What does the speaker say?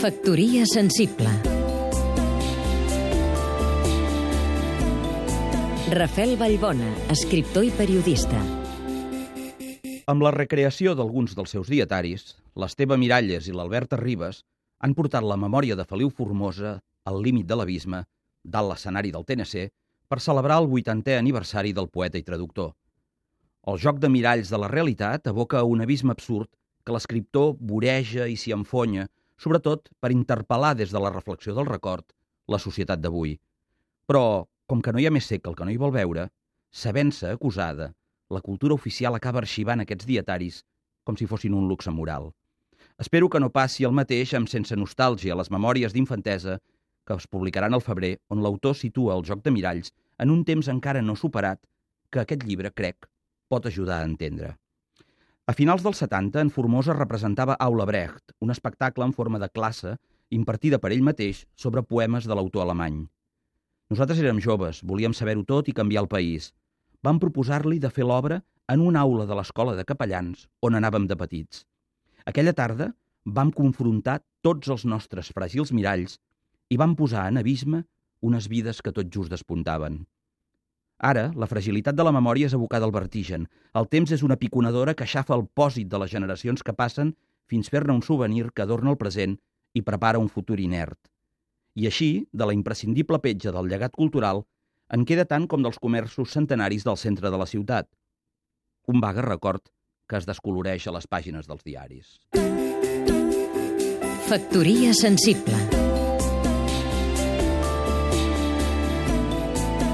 Factoria sensible Rafel Vallbona, escriptor i periodista. Amb la recreació d'alguns dels seus dietaris, l'Esteve Miralles i l'Alberta Ribes han portat la memòria de Feliu Formosa al límit de l'abisme, dalt l'escenari del TNC, per celebrar el 80è aniversari del poeta i traductor. El joc de miralls de la realitat evoca un abisme absurd que l'escriptor voreja i s'hi enfonya, sobretot per interpel·lar des de la reflexió del record la societat d'avui. Però, com que no hi ha més sec el que no hi vol veure, sabent-se acusada, la cultura oficial acaba arxivant aquests dietaris com si fossin un luxe moral. Espero que no passi el mateix amb Sense nostàlgia, les memòries d'infantesa, que es publicaran al febrer, on l'autor situa el joc de miralls en un temps encara no superat que aquest llibre, crec, pot ajudar a entendre. A finals dels 70, en Formosa representava Aula Brecht, un espectacle en forma de classe impartida per ell mateix sobre poemes de l'autor alemany. Nosaltres érem joves, volíem saber-ho tot i canviar el país. Vam proposar-li de fer l'obra en una aula de l'escola de capellans on anàvem de petits. Aquella tarda vam confrontar tots els nostres fràgils miralls i vam posar en abisme unes vides que tot just despuntaven. Ara, la fragilitat de la memòria és abocada al vertigen. El temps és una piconadora que aixafa el pòsit de les generacions que passen fins fer-ne un souvenir que adorna el present i prepara un futur inert. I així, de la imprescindible petja del llegat cultural, en queda tant com dels comerços centenaris del centre de la ciutat. Un vague record que es descoloreix a les pàgines dels diaris. Factoria sensible